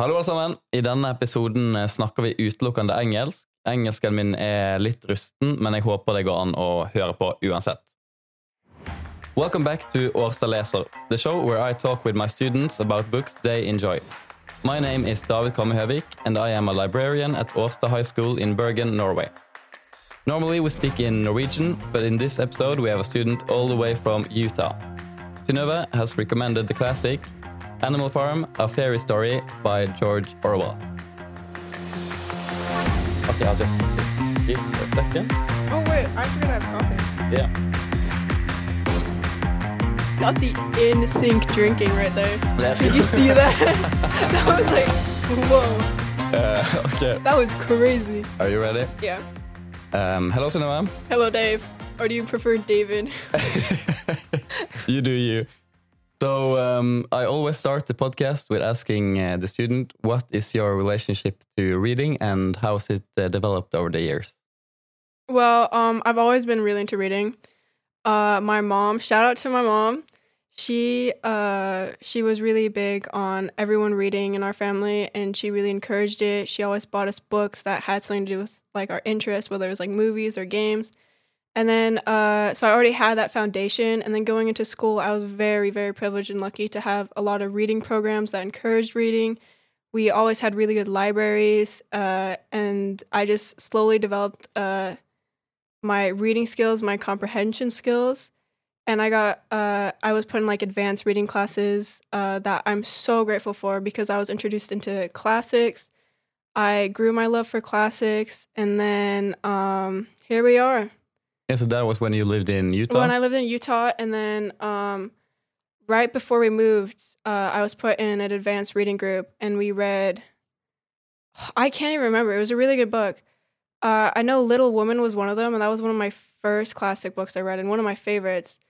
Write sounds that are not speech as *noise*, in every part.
Hallo alle sammen. I denne episoden eh, snakker vi utelukkende engelsk. Engelsken min er litt rusten, men jeg håper det går an å høre på uansett. Welcome back to Årstad Leser, the show where I talk with my students about books they enjoy. My name is David Komme Høvik, and I am a librarian at Årstad High School in Bergen, Norway. Normally we speak in Norwegian, but in this episode we have a student all the way from Utah. Synnøve has recommended the classic Animal Farm, A Fairy Story by George Orwell. Okay, I'll just give a second. Oh wait, I forgot I have coffee. Yeah. Got the in sync drinking right there. Let's Did you see that? *laughs* *laughs* that was like, whoa, Uh, okay, that was crazy. are you ready? Yeah. Um, hello, Synnøve. Hello, Dave. Or do you prefer David? *laughs* you do you. So um, I always start the podcast with asking uh, the student, what is your relationship to reading and how has it uh, developed over the years? Well, um, I've always been really into reading. Uh, my mom, shout out to my mom. She uh, she was really big on everyone reading in our family, and she really encouraged it. She always bought us books that had something to do with like our interests, whether it was like movies or games. And then, uh, so I already had that foundation. And then going into school, I was very, very privileged and lucky to have a lot of reading programs that encouraged reading. We always had really good libraries, uh, and I just slowly developed uh, my reading skills, my comprehension skills. And I got, uh, I was put in like advanced reading classes uh, that I'm so grateful for because I was introduced into classics. I grew my love for classics, and then um, here we are. Yeah, so that was when you lived in Utah? When I lived in Utah, and then um, right before we moved, uh, I was put in an advanced reading group, and we read. I can't even remember. It was a really good book. Uh, I know Little Woman was one of them, and that was one of my first classic books I read, and one of my favorites.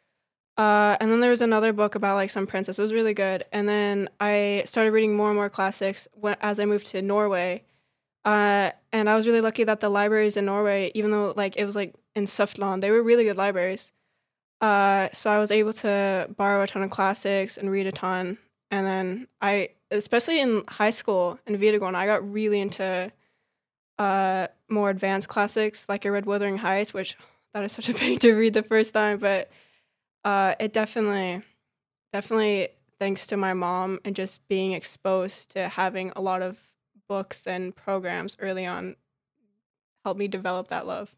Uh, and then there was another book about like some princess. It was really good. And then I started reading more and more classics when, as I moved to Norway. Uh, and I was really lucky that the libraries in Norway, even though like it was like in Suftland, they were really good libraries. Uh, so I was able to borrow a ton of classics and read a ton. And then I, especially in high school in Videregående, I got really into uh, more advanced classics. Like I read Wuthering Heights, which *sighs* that is such a pain to read the first time, but uh, it definitely, definitely thanks to my mom and just being exposed to having a lot of books and programs early on helped me develop that love.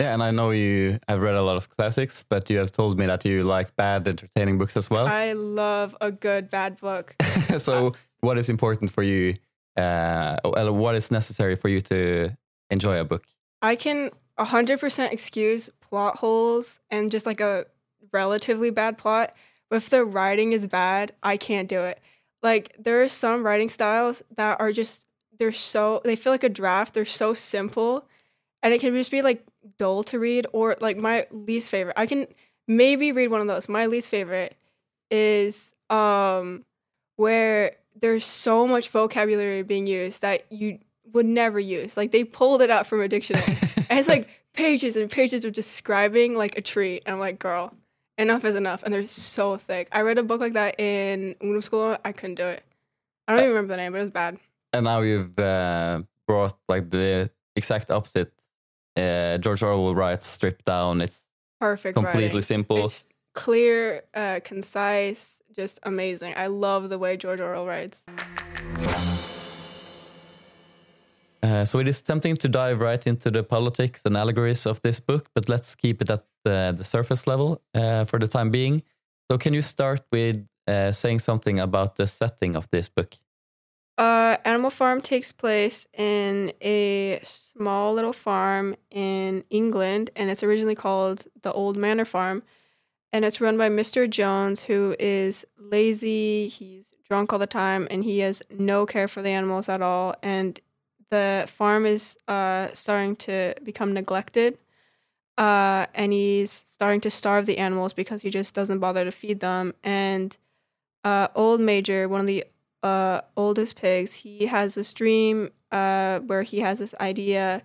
Yeah, and I know you have read a lot of classics, but you have told me that you like bad, entertaining books as well. I love a good bad book. *laughs* so, what is important for you? Uh, what is necessary for you to enjoy a book? I can 100% excuse plot holes and just like a relatively bad plot. But if the writing is bad, I can't do it. Like there are some writing styles that are just they're so they feel like a draft. They're so simple, and it can just be like dull to read. Or like my least favorite, I can maybe read one of those. My least favorite is um where there's so much vocabulary being used that you would never use. Like they pulled it out from a dictionary. *laughs* and it's like pages and pages of describing like a tree. And I'm like, girl, enough is enough. And they're so thick. I read a book like that in school. I couldn't do it. I don't even remember the name, but it was bad. And now you've uh, brought like the exact opposite. Uh, George Orwell writes stripped down. It's Perfect completely writing. simple. It's clear, uh, concise, just amazing. I love the way George Orwell writes. Uh, so it is tempting to dive right into the politics and allegories of this book, but let's keep it at the, the surface level uh, for the time being. So, can you start with uh, saying something about the setting of this book? Uh, Animal Farm takes place in a small little farm in England, and it's originally called the Old Manor Farm. And it's run by Mr. Jones, who is lazy, he's drunk all the time, and he has no care for the animals at all. And the farm is uh, starting to become neglected. Uh, and he's starting to starve the animals because he just doesn't bother to feed them. And uh, Old Major, one of the uh, oldest pigs, he has this dream uh, where he has this idea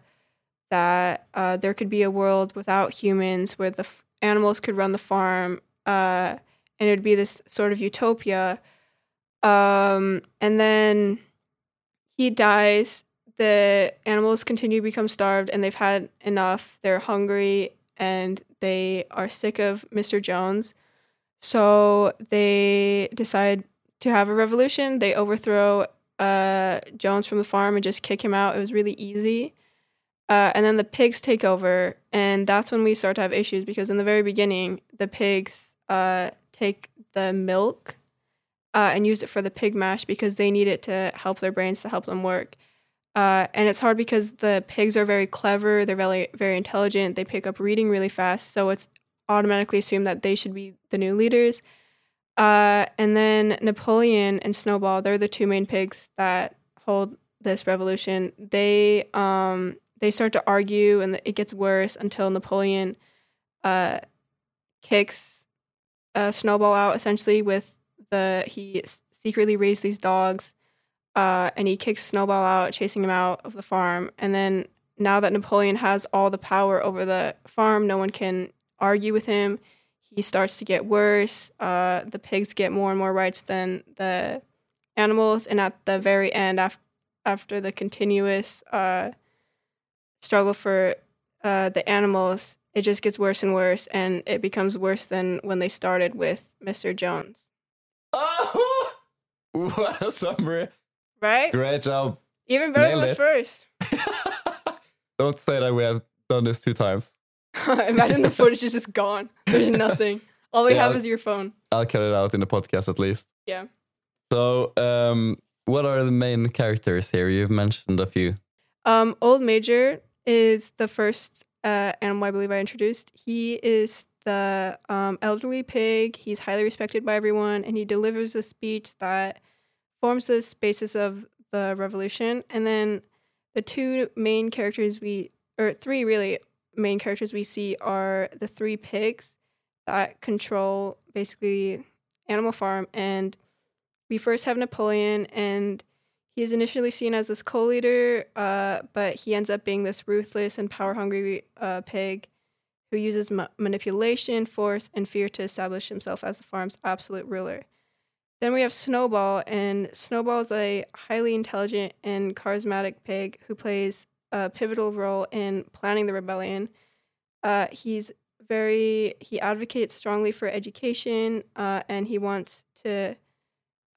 that uh, there could be a world without humans where the f- animals could run the farm uh, and it would be this sort of utopia. Um, and then he dies. The animals continue to become starved, and they've had enough. They're hungry, and they are sick of Mr. Jones. So they decide to have a revolution. They overthrow uh, Jones from the farm and just kick him out. It was really easy. Uh, and then the pigs take over, and that's when we start to have issues because in the very beginning, the pigs uh, take the milk uh, and use it for the pig mash because they need it to help their brains to help them work. Uh, and it's hard because the pigs are very clever, they're very very intelligent, they pick up reading really fast, so it's automatically assumed that they should be the new leaders. Uh, and then Napoleon and Snowball, they're the two main pigs that hold this revolution. They um, they start to argue, and it gets worse until Napoleon uh, kicks uh, Snowball out. Essentially, with the he secretly raised these dogs, uh, and he kicks Snowball out, chasing him out of the farm. And then now that Napoleon has all the power over the farm, no one can argue with him he starts to get worse. Uh, the pigs get more and more rights than the animals, and at the very end, af- after the continuous uh, struggle for uh, the animals, it just gets worse and worse, and it becomes worse than when they started with Mr. Jones. Oh, *laughs* what a summary! Right? Great job. Even better Nailed than the first. *laughs* Don't say that we have done this two times. *laughs* Imagine the *laughs* footage is just gone. There's *laughs* nothing. All we Yeah. have is your phone. I'll cut it out in the podcast at least. Yeah. So, um, what are the main characters here? You've mentioned a few. Um, Old Major is the first uh, animal I believe I introduced. He is the um, elderly pig. He's highly respected by everyone, and he delivers a speech that forms the basis of the revolution. And then the two main characters we, or three really main characters we see are the three pigs that control basically Animal Farm. And we first have Napoleon, and he is initially seen as this co-leader, uh, but he ends up being this ruthless and power-hungry uh, pig who uses ma- manipulation, force, and fear to establish himself as the farm's absolute ruler. Then we have Snowball, and Snowball is a highly intelligent and charismatic pig who plays a pivotal role in planning the rebellion. Uh, he's very he advocates strongly for education, uh, and he wants to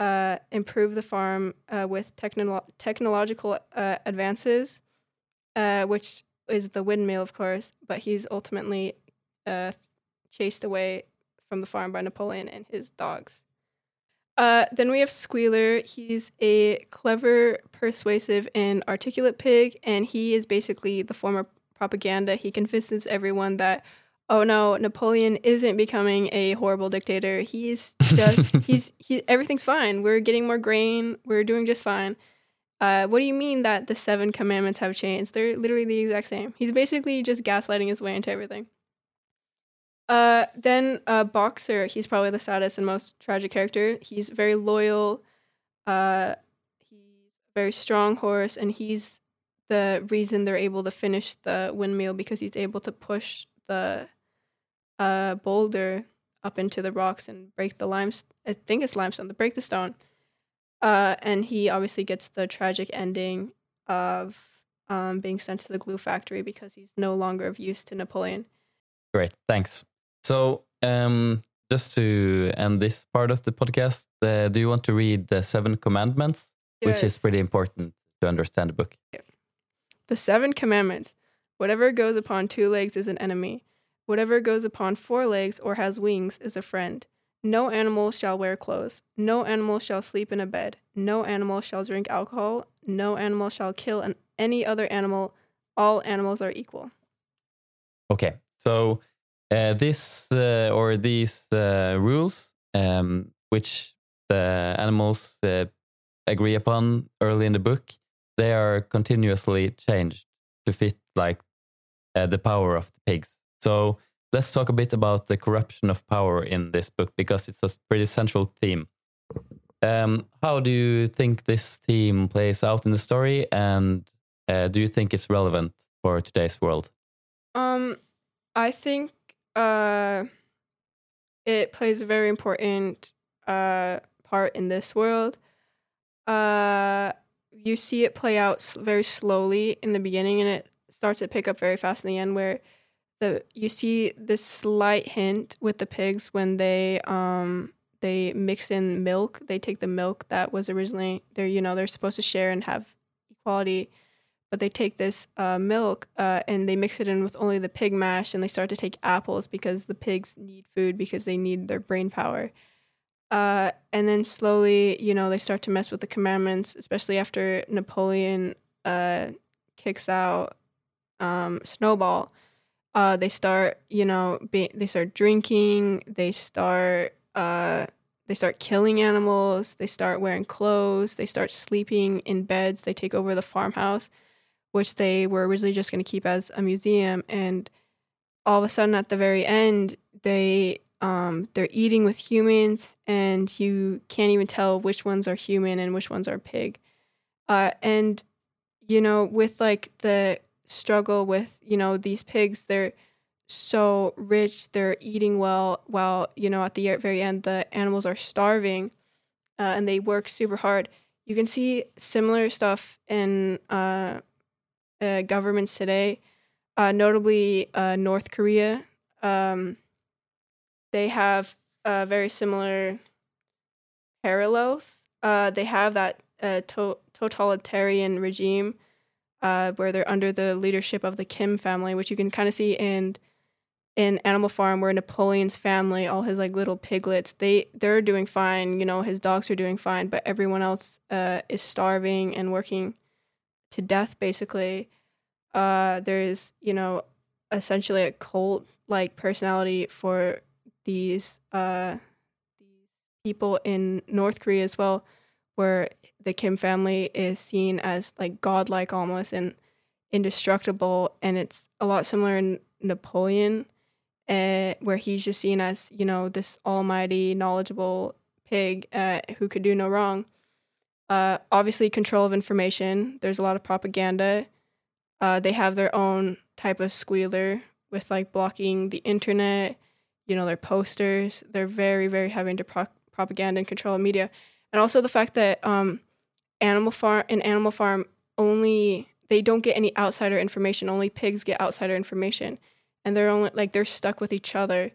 uh, improve the farm uh, with technolo- technological uh, advances, uh, which is the windmill, of course. But he's ultimately chased away from the farm by Napoleon and his dogs. Uh, then we have Squealer. He's a clever, persuasive, and articulate pig, and he is basically the form of propaganda. He convinces everyone that, oh no, Napoleon isn't becoming a horrible dictator. He's just *laughs* he's he everything's fine. We're getting more grain. We're doing just fine. Uh, what do you mean that the seven commandments have changed? They're literally the exact same. He's basically just gaslighting his way into everything. Uh, then uh, Boxer, he's probably the saddest and most tragic character. He's very loyal. Uh, he's a very strong horse, and he's the reason they're able to finish the windmill because he's able to push the uh, boulder up into the rocks and break the limestone. I think it's limestone to break the stone. Uh, and he obviously gets the tragic ending of um, being sent to the glue factory because he's no longer of use to Napoleon. Great, thanks. So, um, just to end this part of the podcast, uh, do you want to read the Seven Commandments, which is pretty important to understand the book? The seven commandments. Whatever goes upon two legs is an enemy. Whatever goes upon four legs or has wings is a friend. No animal shall wear clothes. No animal shall sleep in a bed. No animal shall drink alcohol. No animal shall kill an, any other animal. All animals are equal. Okay, so this uh, or these uh, rules, um, which the animals uh, agree upon early in the book, they are continuously changed to fit like uh, the power of the pigs. So let's talk a bit about the corruption of power in this book because it's a pretty central theme. Um, how do you think this theme plays out in the story, and uh, do you think it's relevant for today's world? Um, I think uh, it plays a very important uh, part in this world. Uh, you see it play out very slowly in the beginning, and it starts to pick up very fast in the end. Where the you see this slight hint with the pigs when they um they mix in milk. They take the milk that was originally they're you know they're supposed to share and have equality, but they take this uh, milk uh, and they mix it in with only the pig mash, and they start to take apples because the pigs need food because they need their brain power. Uh, and then slowly, you know, they start to mess with the commandments, especially after Napoleon uh, kicks out um, Snowball. Uh, they start, you know, be, they start drinking. They start, uh, they start killing animals. They start wearing clothes. They start sleeping in beds. They take over the farmhouse, which they were originally just going to keep as a museum. And all of a sudden, at the very end, they um, they're eating with humans, and you can't even tell which ones are human and which ones are pig. Uh, and you know, with like the struggle with you know these pigs, they're so rich, they're eating well, while you know at the very end the animals are starving, uh, and they work super hard. You can see similar stuff in uh, uh, governments today, uh, notably uh, North Korea. Um, they have uh, very similar parallels. Uh, they have that uh, to- totalitarian regime where they're under the leadership of the Kim family, which you can kind of see in in Animal Farm, where Napoleon's family, all his like little piglets, they they're doing fine. You know, his dogs are doing fine, but everyone else is starving and working to death, basically. Uh, there's you know essentially a cult like personality for these uh these people in North Korea as well, where the Kim family is seen as like godlike almost and indestructible, and it's a lot similar in Napoleon, uh, where he's just seen as you know this almighty, knowledgeable pig uh, who could do no wrong. Uh, obviously, control of information. There's a lot of propaganda. Uh, they have their own type of squealer with like blocking the internet you know their posters they're very very heavy into pro- propaganda and control of media and also the fact that um animal farm in animal farm only they don't get any outsider information only pigs get outsider information and they're only like they're stuck with each other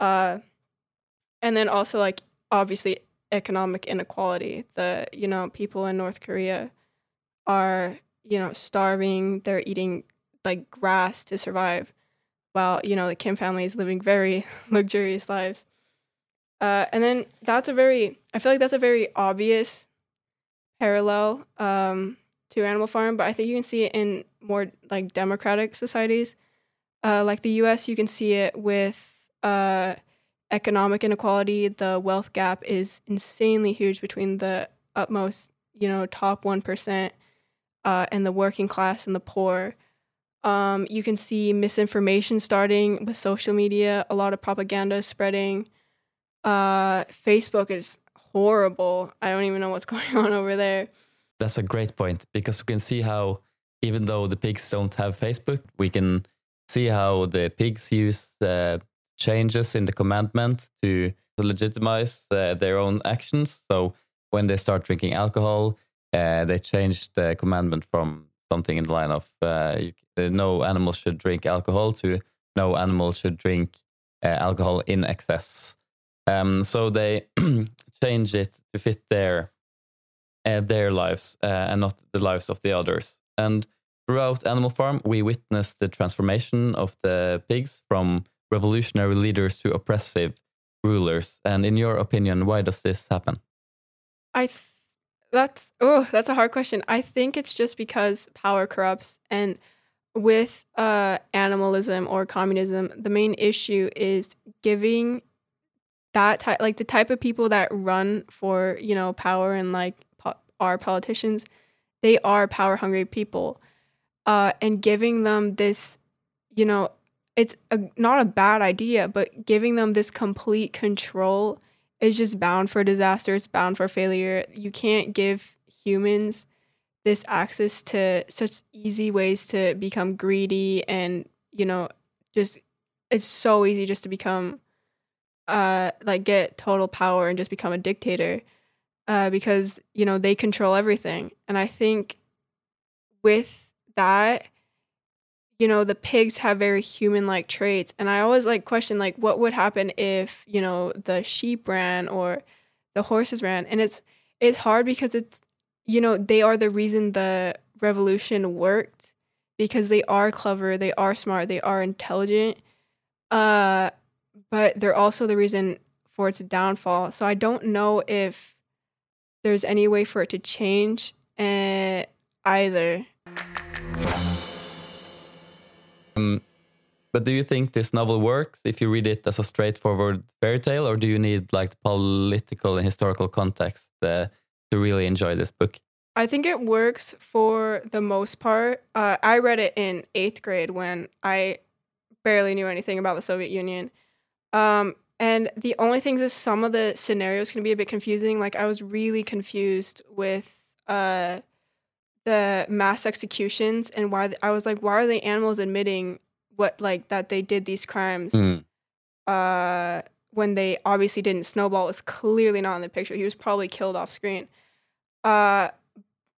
uh and then also like obviously economic inequality the you know people in north korea are you know starving they're eating like grass to survive while you know the Kim family is living very *laughs* luxurious lives. Uh, and then that's a very I feel like that's a very obvious parallel um, to Animal Farm, but I think you can see it in more like democratic societies, uh, like the U.S. You can see it with uh, economic inequality. The wealth gap is insanely huge between the utmost you know top one percent uh, and the working class and the poor. Um, you can see misinformation starting with social media, a lot of propaganda spreading. Uh, Facebook is horrible. I don't even know what's *laughs* going on over there. That's a great point because we can see how, even though the pigs don't have Facebook, we can see how the pigs use uh, changes in the commandment to legitimize uh, their own actions. So when they start drinking alcohol, uh, they change the commandment from something in the line of uh, you, no animal should drink alcohol to no animal should drink uh, alcohol in excess. Um, so they *clears throat* change it to fit their uh, their lives uh, and not the lives of the others. And throughout Animal Farm, we witness the transformation of the pigs from revolutionary leaders to oppressive rulers. And in your opinion, why does this happen? I th- that's oh, that's a hard question. I think it's just because power corrupts and with uh animalism or communism, the main issue is giving that type like the type of people that run for, you know, power and like po- our politicians, they are power hungry people. Uh and giving them this, you know, it's a, not a bad idea, but giving them this complete control is just bound for disaster. It's bound for failure. You can't give humans this access to such easy ways to become greedy and, you know, just it's so easy just to become uh like get total power and just become a dictator. uh, because you know they control everything. And I think with that, you know, the pigs have very human-like traits, and I always like question like what would happen if you know the sheep ran or the horses ran, and it's it's hard because it's you know they are the reason the revolution worked because they are clever, they are smart, they are intelligent. Uh, but they're also the reason for its downfall. So I don't know if there's any way for it to change uh, either. But do you think this novel works if you read it as a straightforward fairy tale, or do you need like political and historical context uh, to really enjoy this book? I think it works for the most part. Uh, I read it in eighth grade when I barely knew anything about the Soviet Union. Um, and the only things is some of the scenarios can be a bit confusing. Like I was really confused with uh, the mass executions and why I was like, why are the animals admitting what like that they did these crimes Mm. uh, when they obviously didn't? Snowball was clearly not in the picture. He was probably killed off screen. Uh,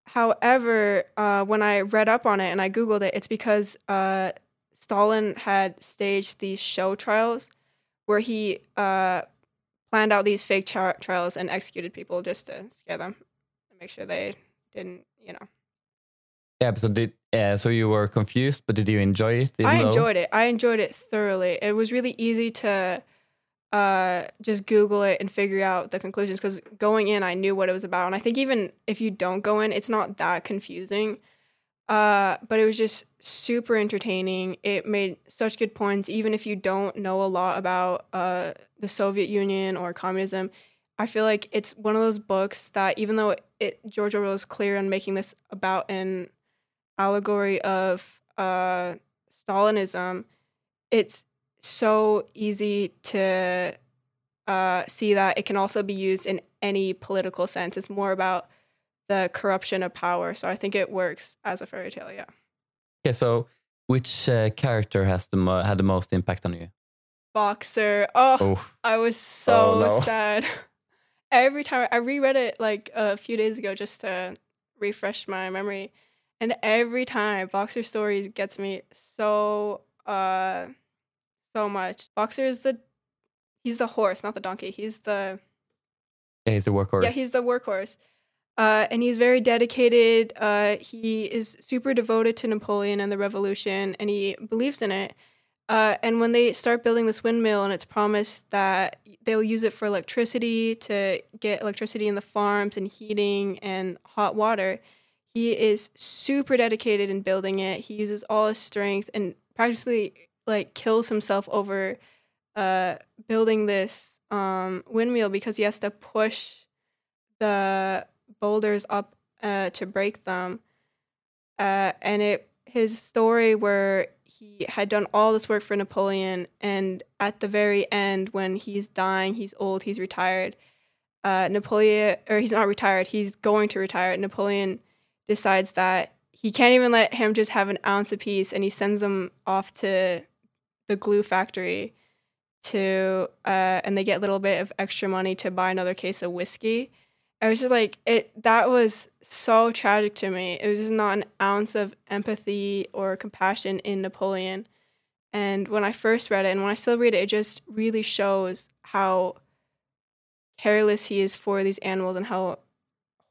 however, uh, when I read up on it and I googled it, it's because uh, Stalin had staged these show trials where he uh, planned out these fake tri- trials and executed people just to scare them and make sure they didn't, you know. Yeah, but so did uh, so you were confused, but did you enjoy it? I though- enjoyed it. I enjoyed it thoroughly. It was really easy to uh, just Google it and figure out the conclusions because going in, I knew what it was about. And I think even if you don't go in, it's not that confusing. Uh, but it was just super entertaining. It made such good points, even if you don't know a lot about uh, the Soviet Union or communism. I feel like it's one of those books that, even though it George Orwell is clear on making this about an allegory of uh, Stalinism, it's so easy to uh, see that it can also be used in any political sense. It's more about the corruption of power. So I think it works as a fairy tale. Yeah. Okay, so which uh, character has the mo- had the most impact on you? Boxer. Oh, Oh, I was so Oh, no. sad. *laughs* Every time I reread it like a few days ago just to refresh my memory. And every time Boxer Stories gets me so uh so much. Boxer is the he's the horse, not the donkey. He's the yeah, he's a workhorse. yeah, he's the workhorse. Uh, and he's very dedicated. Uh, he is super devoted to Napoleon and the revolution, and he believes in it. Uh, and when they start building this windmill, and it's promised that they'll use it for electricity to get electricity in the farms and heating and hot water, he is super dedicated in building it. He uses all his strength and practically like kills himself over uh, building this um, windmill because he has to push the boulders up uh, to break them. Uh, and it his story where he had done all this work for Napoleon, and at the very end, when he's dying, he's old, he's retired. Uh, Napoleon, or he's not retired, he's going to retire. Napoleon decides that he can't even let him just have an ounce peace, and he sends them off to the glue factory to uh, and they get a little bit of extra money to buy another case of whiskey. I was just like it that was so tragic to me. It was just not an ounce of empathy or compassion in Napoleon. And when I first read it and when I still read it, it just really shows how careless he is for these animals and how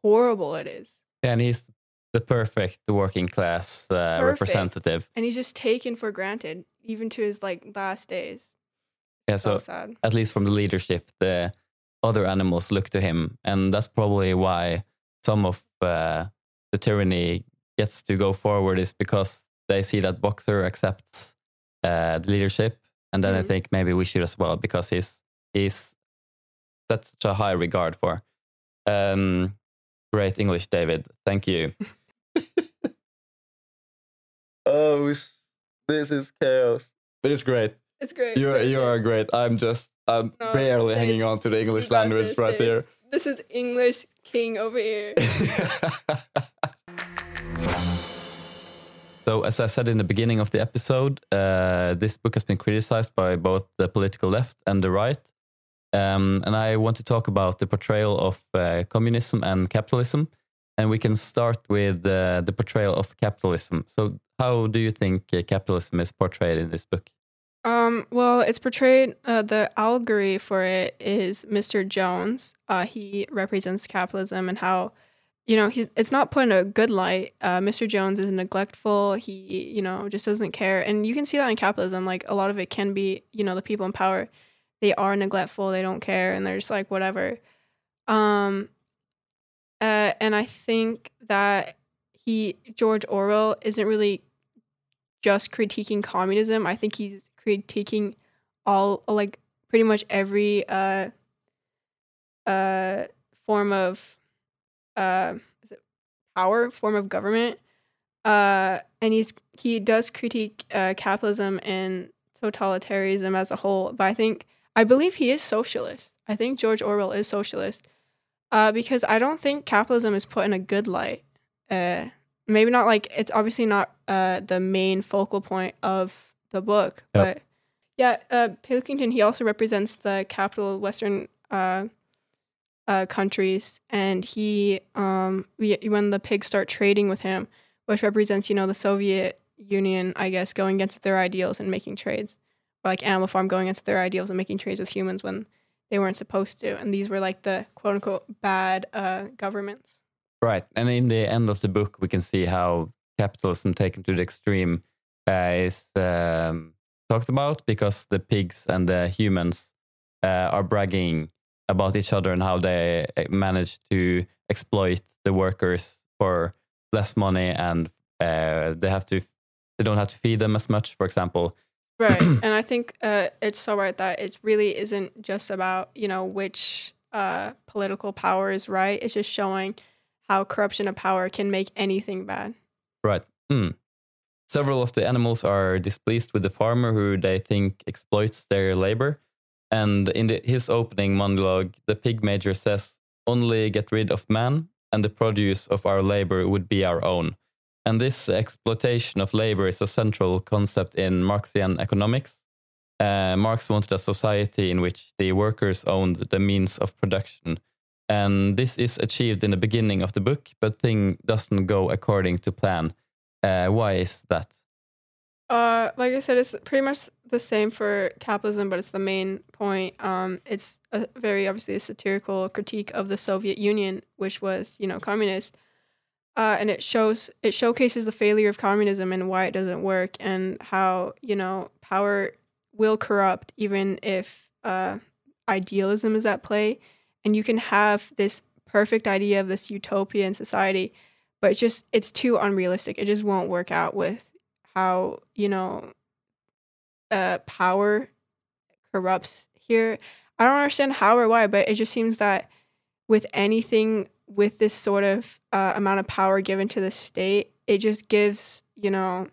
horrible it is. And he's the perfect working class uh, Perfect. representative. And he's just taken for granted, even to his like last days. Yeah, So, so sad. at least from the leadership, the other animals look to him, and that's probably why some of uh, the tyranny gets to go forward is because they see that Boxer accepts uh, the leadership, and then I Mhm. think maybe we should as well because he's he's that's such a high regard for. Um, great English, David. Thank you. *laughs* oh, this is chaos, but it's great. It's great. You are you great. are great. I'm just I'm No, barely Dave, hanging on to the English language this, right Dave. This is English king over here. *laughs* so, as I said in the beginning of the episode, uh, this book has been criticized by both the political left and the right. Um, and I want to talk about the portrayal of uh, communism and capitalism. And we can start with uh, the portrayal of capitalism. So, how do you think uh, capitalism is portrayed in this book? Um, well, it's portrayed, uh, the allegory for it is Mr. Jones. Uh, he represents capitalism and how, you know, he's, it's not put in a good light. Uh, Mr. Jones is neglectful. He, you know, just doesn't care. And you can see that in capitalism. Like a lot of it can be, you know, the people in power, they are neglectful. They don't care. And they're just like, whatever. Um, uh, and I think that he, George Orwell, isn't really just critiquing communism. I think he's critiquing all like pretty much every uh uh form of uh power form of government. Uh and he's he does critique uh capitalism and totalitarianism as a whole. But i think i believe he is socialist. I think george orwell is socialist uh because i don't think capitalism is put in a good light uh maybe not like it's obviously not uh the main focal point of the book. Yep. But yeah, uh, Pilkington, he also represents the capital Western uh, uh, countries. And he, um, when the pigs start trading with him, which represents, you know, the Soviet Union, I guess, going against their ideals and making trades, or like Animal Farm going against their ideals and making trades with humans when they weren't supposed to. And these were like the quote unquote bad uh, governments. Right. And in the end of the book, we can see how capitalism taken to the extreme uh, is um, talked about because the pigs and the humans uh, are bragging about each other and how they uh, manage to exploit the workers for less money and uh, they have to they don't have to feed them as much for example right *clears throat* and i think uh, it's so right that it really isn't just about you know which uh, political power is right it's just showing how corruption of power can make anything bad right mm. Several of the animals are displeased with the farmer who they think exploits their labor. And in the, his opening monologue, the pig major says, Only get rid of man, and the produce of our labor would be our own. And this exploitation of labor is a central concept in Marxian economics. Uh, Marx wanted a society in which the workers owned the means of production. And this is achieved in the beginning of the book, but thing doesn't go according to plan. Uh, why is that? Uh, like I said, it's pretty much the same for capitalism, but it's the main point. Um, it's a very obviously a satirical critique of the Soviet Union, which was you know communist, uh, and it shows it showcases the failure of communism and why it doesn't work, and how you know power will corrupt even if uh, idealism is at play, and you can have this perfect idea of this utopian society but it's just it's too unrealistic. It just won't work out with how you know uh, power corrupts here. I don't understand how or why, but it just seems that with anything with this sort of uh, amount of power given to the state, it just gives you know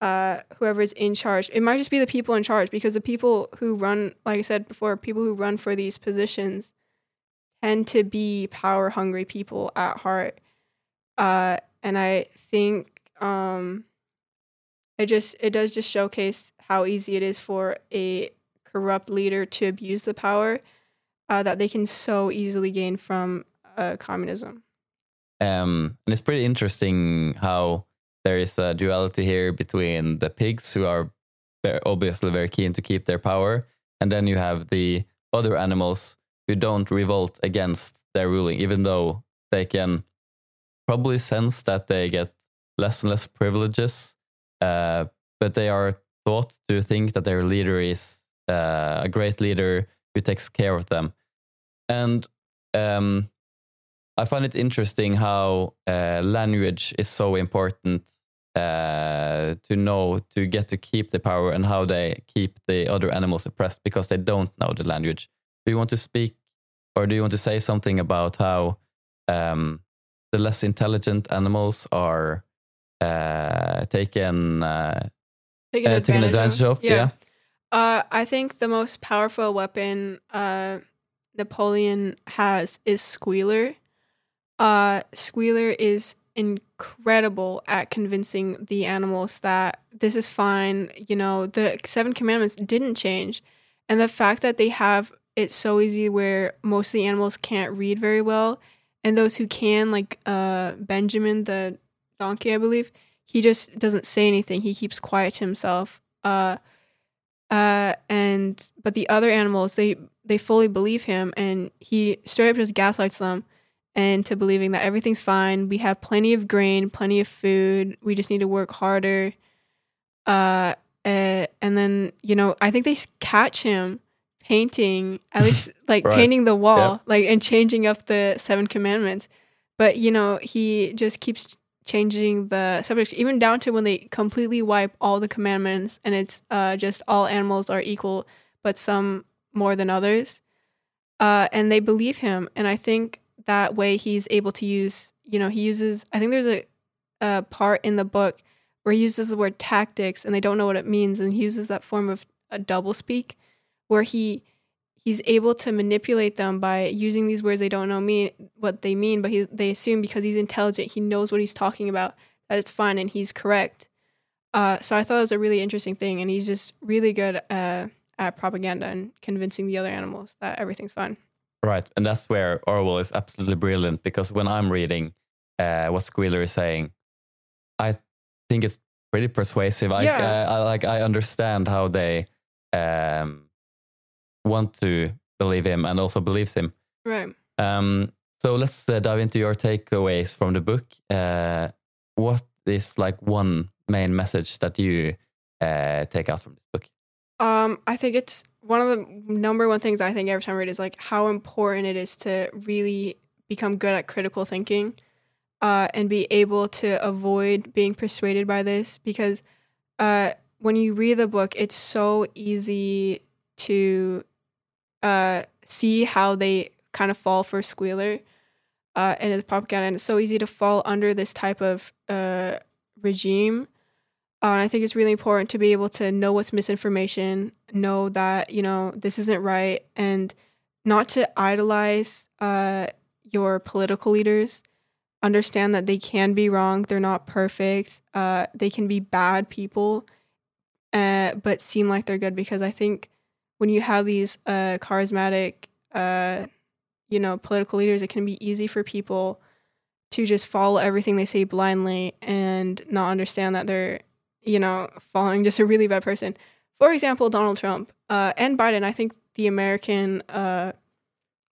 uh, whoever's in charge. It might just be the people in charge because the people who run, like I said before, people who run for these positions tend to be power hungry people at heart. Uh, and I think um, it just it does just showcase how easy it is for a corrupt leader to abuse the power uh, that they can so easily gain from uh, communism. Um, and it's pretty interesting how there is a duality here between the pigs who are obviously very keen to keep their power, and then you have the other animals who don't revolt against their ruling, even though they can probably sense that they get less and less privileges, uh, but they are taught to think that their leader is uh, a great leader who takes care of them. And um, I find it interesting how uh, language is so important uh, to know to get to keep the power and how they keep the other animals oppressed because they don't know the language. Do you want to speak or do you want to say something about how um, the less intelligent animals are uh, taken uh, taken, uh, taken advantage, of. of. Yeah. yeah. Uh, I think the most powerful weapon uh, Napoleon has is Squealer. Uh, Squealer is incredible at convincing the animals that this is fine. You know, the seven commandments didn't change. And the fact that they have it's so easy where most of the animals can't read very well, and those who can, like uh, Benjamin the donkey, I believe, he just doesn't say anything. He keeps quiet to himself. Uh, uh, and but the other animals, they they fully believe him, and he straight up just gaslights them into believing that everything's fine. We have plenty of grain, plenty of food. We just need to work harder. Uh, uh and then you know, I think they catch him painting at least *laughs* like Right. painting the wall, Yeah. like and changing up the seven commandments. But you know, he just keeps changing the subjects, even down to when they completely wipe all the commandments, and it's uh, just all animals are equal, but some more than others. Uh, and they believe him, and I think that way he's able to use. You know, he uses. I think there's a, a part in the book where he uses the word tactics, and they don't know what it means, and he uses that form of a double speak, where he he's able to manipulate them by using these words they don't know mean what they mean, but he, they assume because he's intelligent, he knows what he's talking about, that it's fine and he's correct. Uh, so I thought it was a really interesting thing, and he's just really good uh, at propaganda and convincing the other animals that everything's fine. Right, and that's where Orwell is absolutely brilliant because when I'm reading uh, what Squealer is saying, I think it's pretty persuasive. I, Yeah. I, I like I understand how they um, want to believe him and also believes him. Right. Um, so let's uh, dive into your takeaways from the book. Uh, what is like one main message that you uh, take out from this book? Um, I think it's one of the number one things I think every time I read is like how important it is to really become good at critical thinking, uh, and be able to avoid being persuaded by this because, uh, when you read the book, it's so easy to, uh, see how they kind of fall for Squealer, uh, and it's propaganda, and it's so easy to fall under this type of uh regime. Uh, I think it's really important to be able to know what's misinformation, know that you know this isn't right, and not to idolize uh, your political leaders. Understand that they can be wrong; they're not perfect. Uh, they can be bad people, uh, but seem like they're good. Because I think when you have these uh, charismatic, uh, you know, political leaders, it can be easy for people to just follow everything they say blindly and not understand that they're you know, following just a really bad person. For example, Donald Trump uh, and Biden. I think the American uh,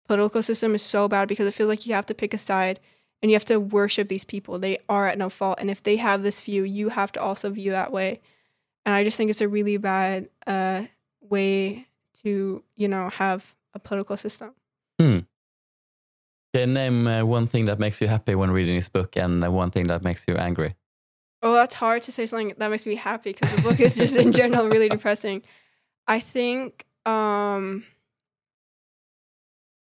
political system is so bad because it feels like you have to pick a side and you have to worship these people. They are at no fault, and if they have this view, you have to also view that way. And I just think it's a really bad uh, way to, you know, have a political system. Hmm. Okay, name uh, one thing that makes you happy when reading this book and uh, one thing that makes you angry. Oh, that's hard to say something that makes me happy because the book is just in *laughs* general really depressing. I think um,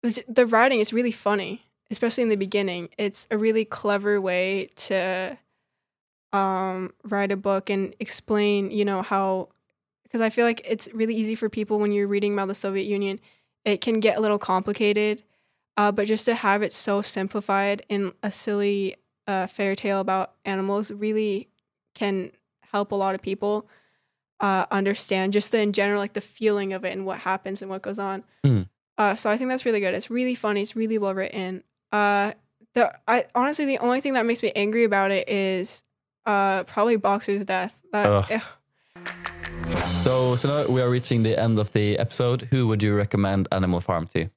the, the writing is really funny, especially in the beginning. It's a really clever way to um, write a book and explain, you know, how because I feel like it's really easy for people when you're reading about the Soviet Union, it can get a little complicated. Uh, but just to have it so simplified in a silly uh, fairy tale about animals really can help a lot of people uh, understand just the in general like the feeling of it and what happens and what goes on. Mm. Uh, so I think that's really good. It's really funny. It's really well written. Uh, the I honestly the only thing that makes me angry about it is uh, probably Boxer's death. That. So, so now we are reaching the end of the episode. Who would you recommend Animal Farm to?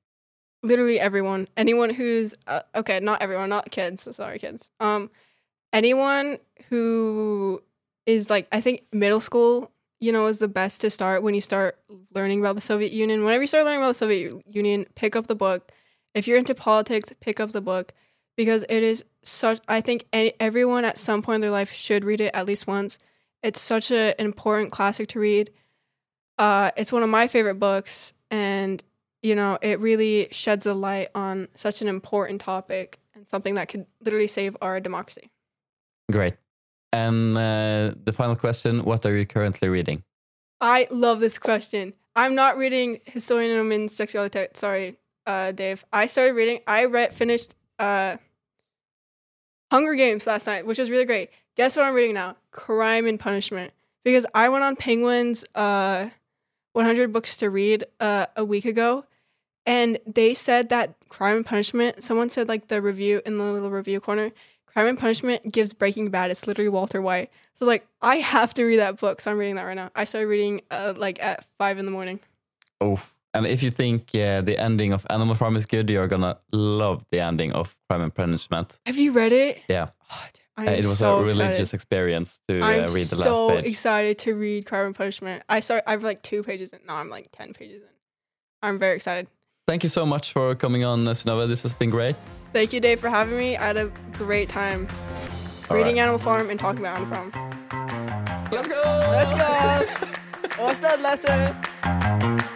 Literally everyone anyone who's uh, okay not everyone not kids sorry kids. Um anyone who is like i think middle school you know is the best to start when you start learning about the soviet union. Whenever you start learning about the soviet union pick up the book. If you're into politics pick up the book because it is such i think any, everyone at some point in their life should read it at least once. It's such a, an important classic to read. Uh, it's one of my favorite books and you know, it really sheds a light on such an important topic and something that could literally save our democracy. Great. And uh, the final question What are you currently reading? I love this question. I'm not reading Historian of Women's Sexuality. Sorry, uh, Dave. I started reading, I read, finished uh, Hunger Games last night, which was really great. Guess what I'm reading now? Crime and Punishment. Because I went on Penguin's uh, 100 books to read uh, a week ago, and they said that Crime and Punishment. Someone said like the review in the little review corner. Crime and Punishment gives Breaking Bad. It's literally Walter White. So like I have to read that book. So I'm reading that right now. I started reading uh, like at five in the morning. Oh, and if you think uh, the ending of Animal Farm is good, you're gonna love the ending of Crime and Punishment. Have you read it? Yeah. *sighs* Oh, Uh, it was so a religious excited. experience to uh, read the so last page. I'm so excited to read Crime and Punishment. I start. I've like two pages in. Now I'm like ten pages in. I'm very excited. Thank you so much for coming on, uh, Synnøve. This has been great. Thank you, Dave, for having me. I had a great time All reading right. Animal Farm and talking about Animal Farm. Let's go! Let's go. *laughs* What's that lesson?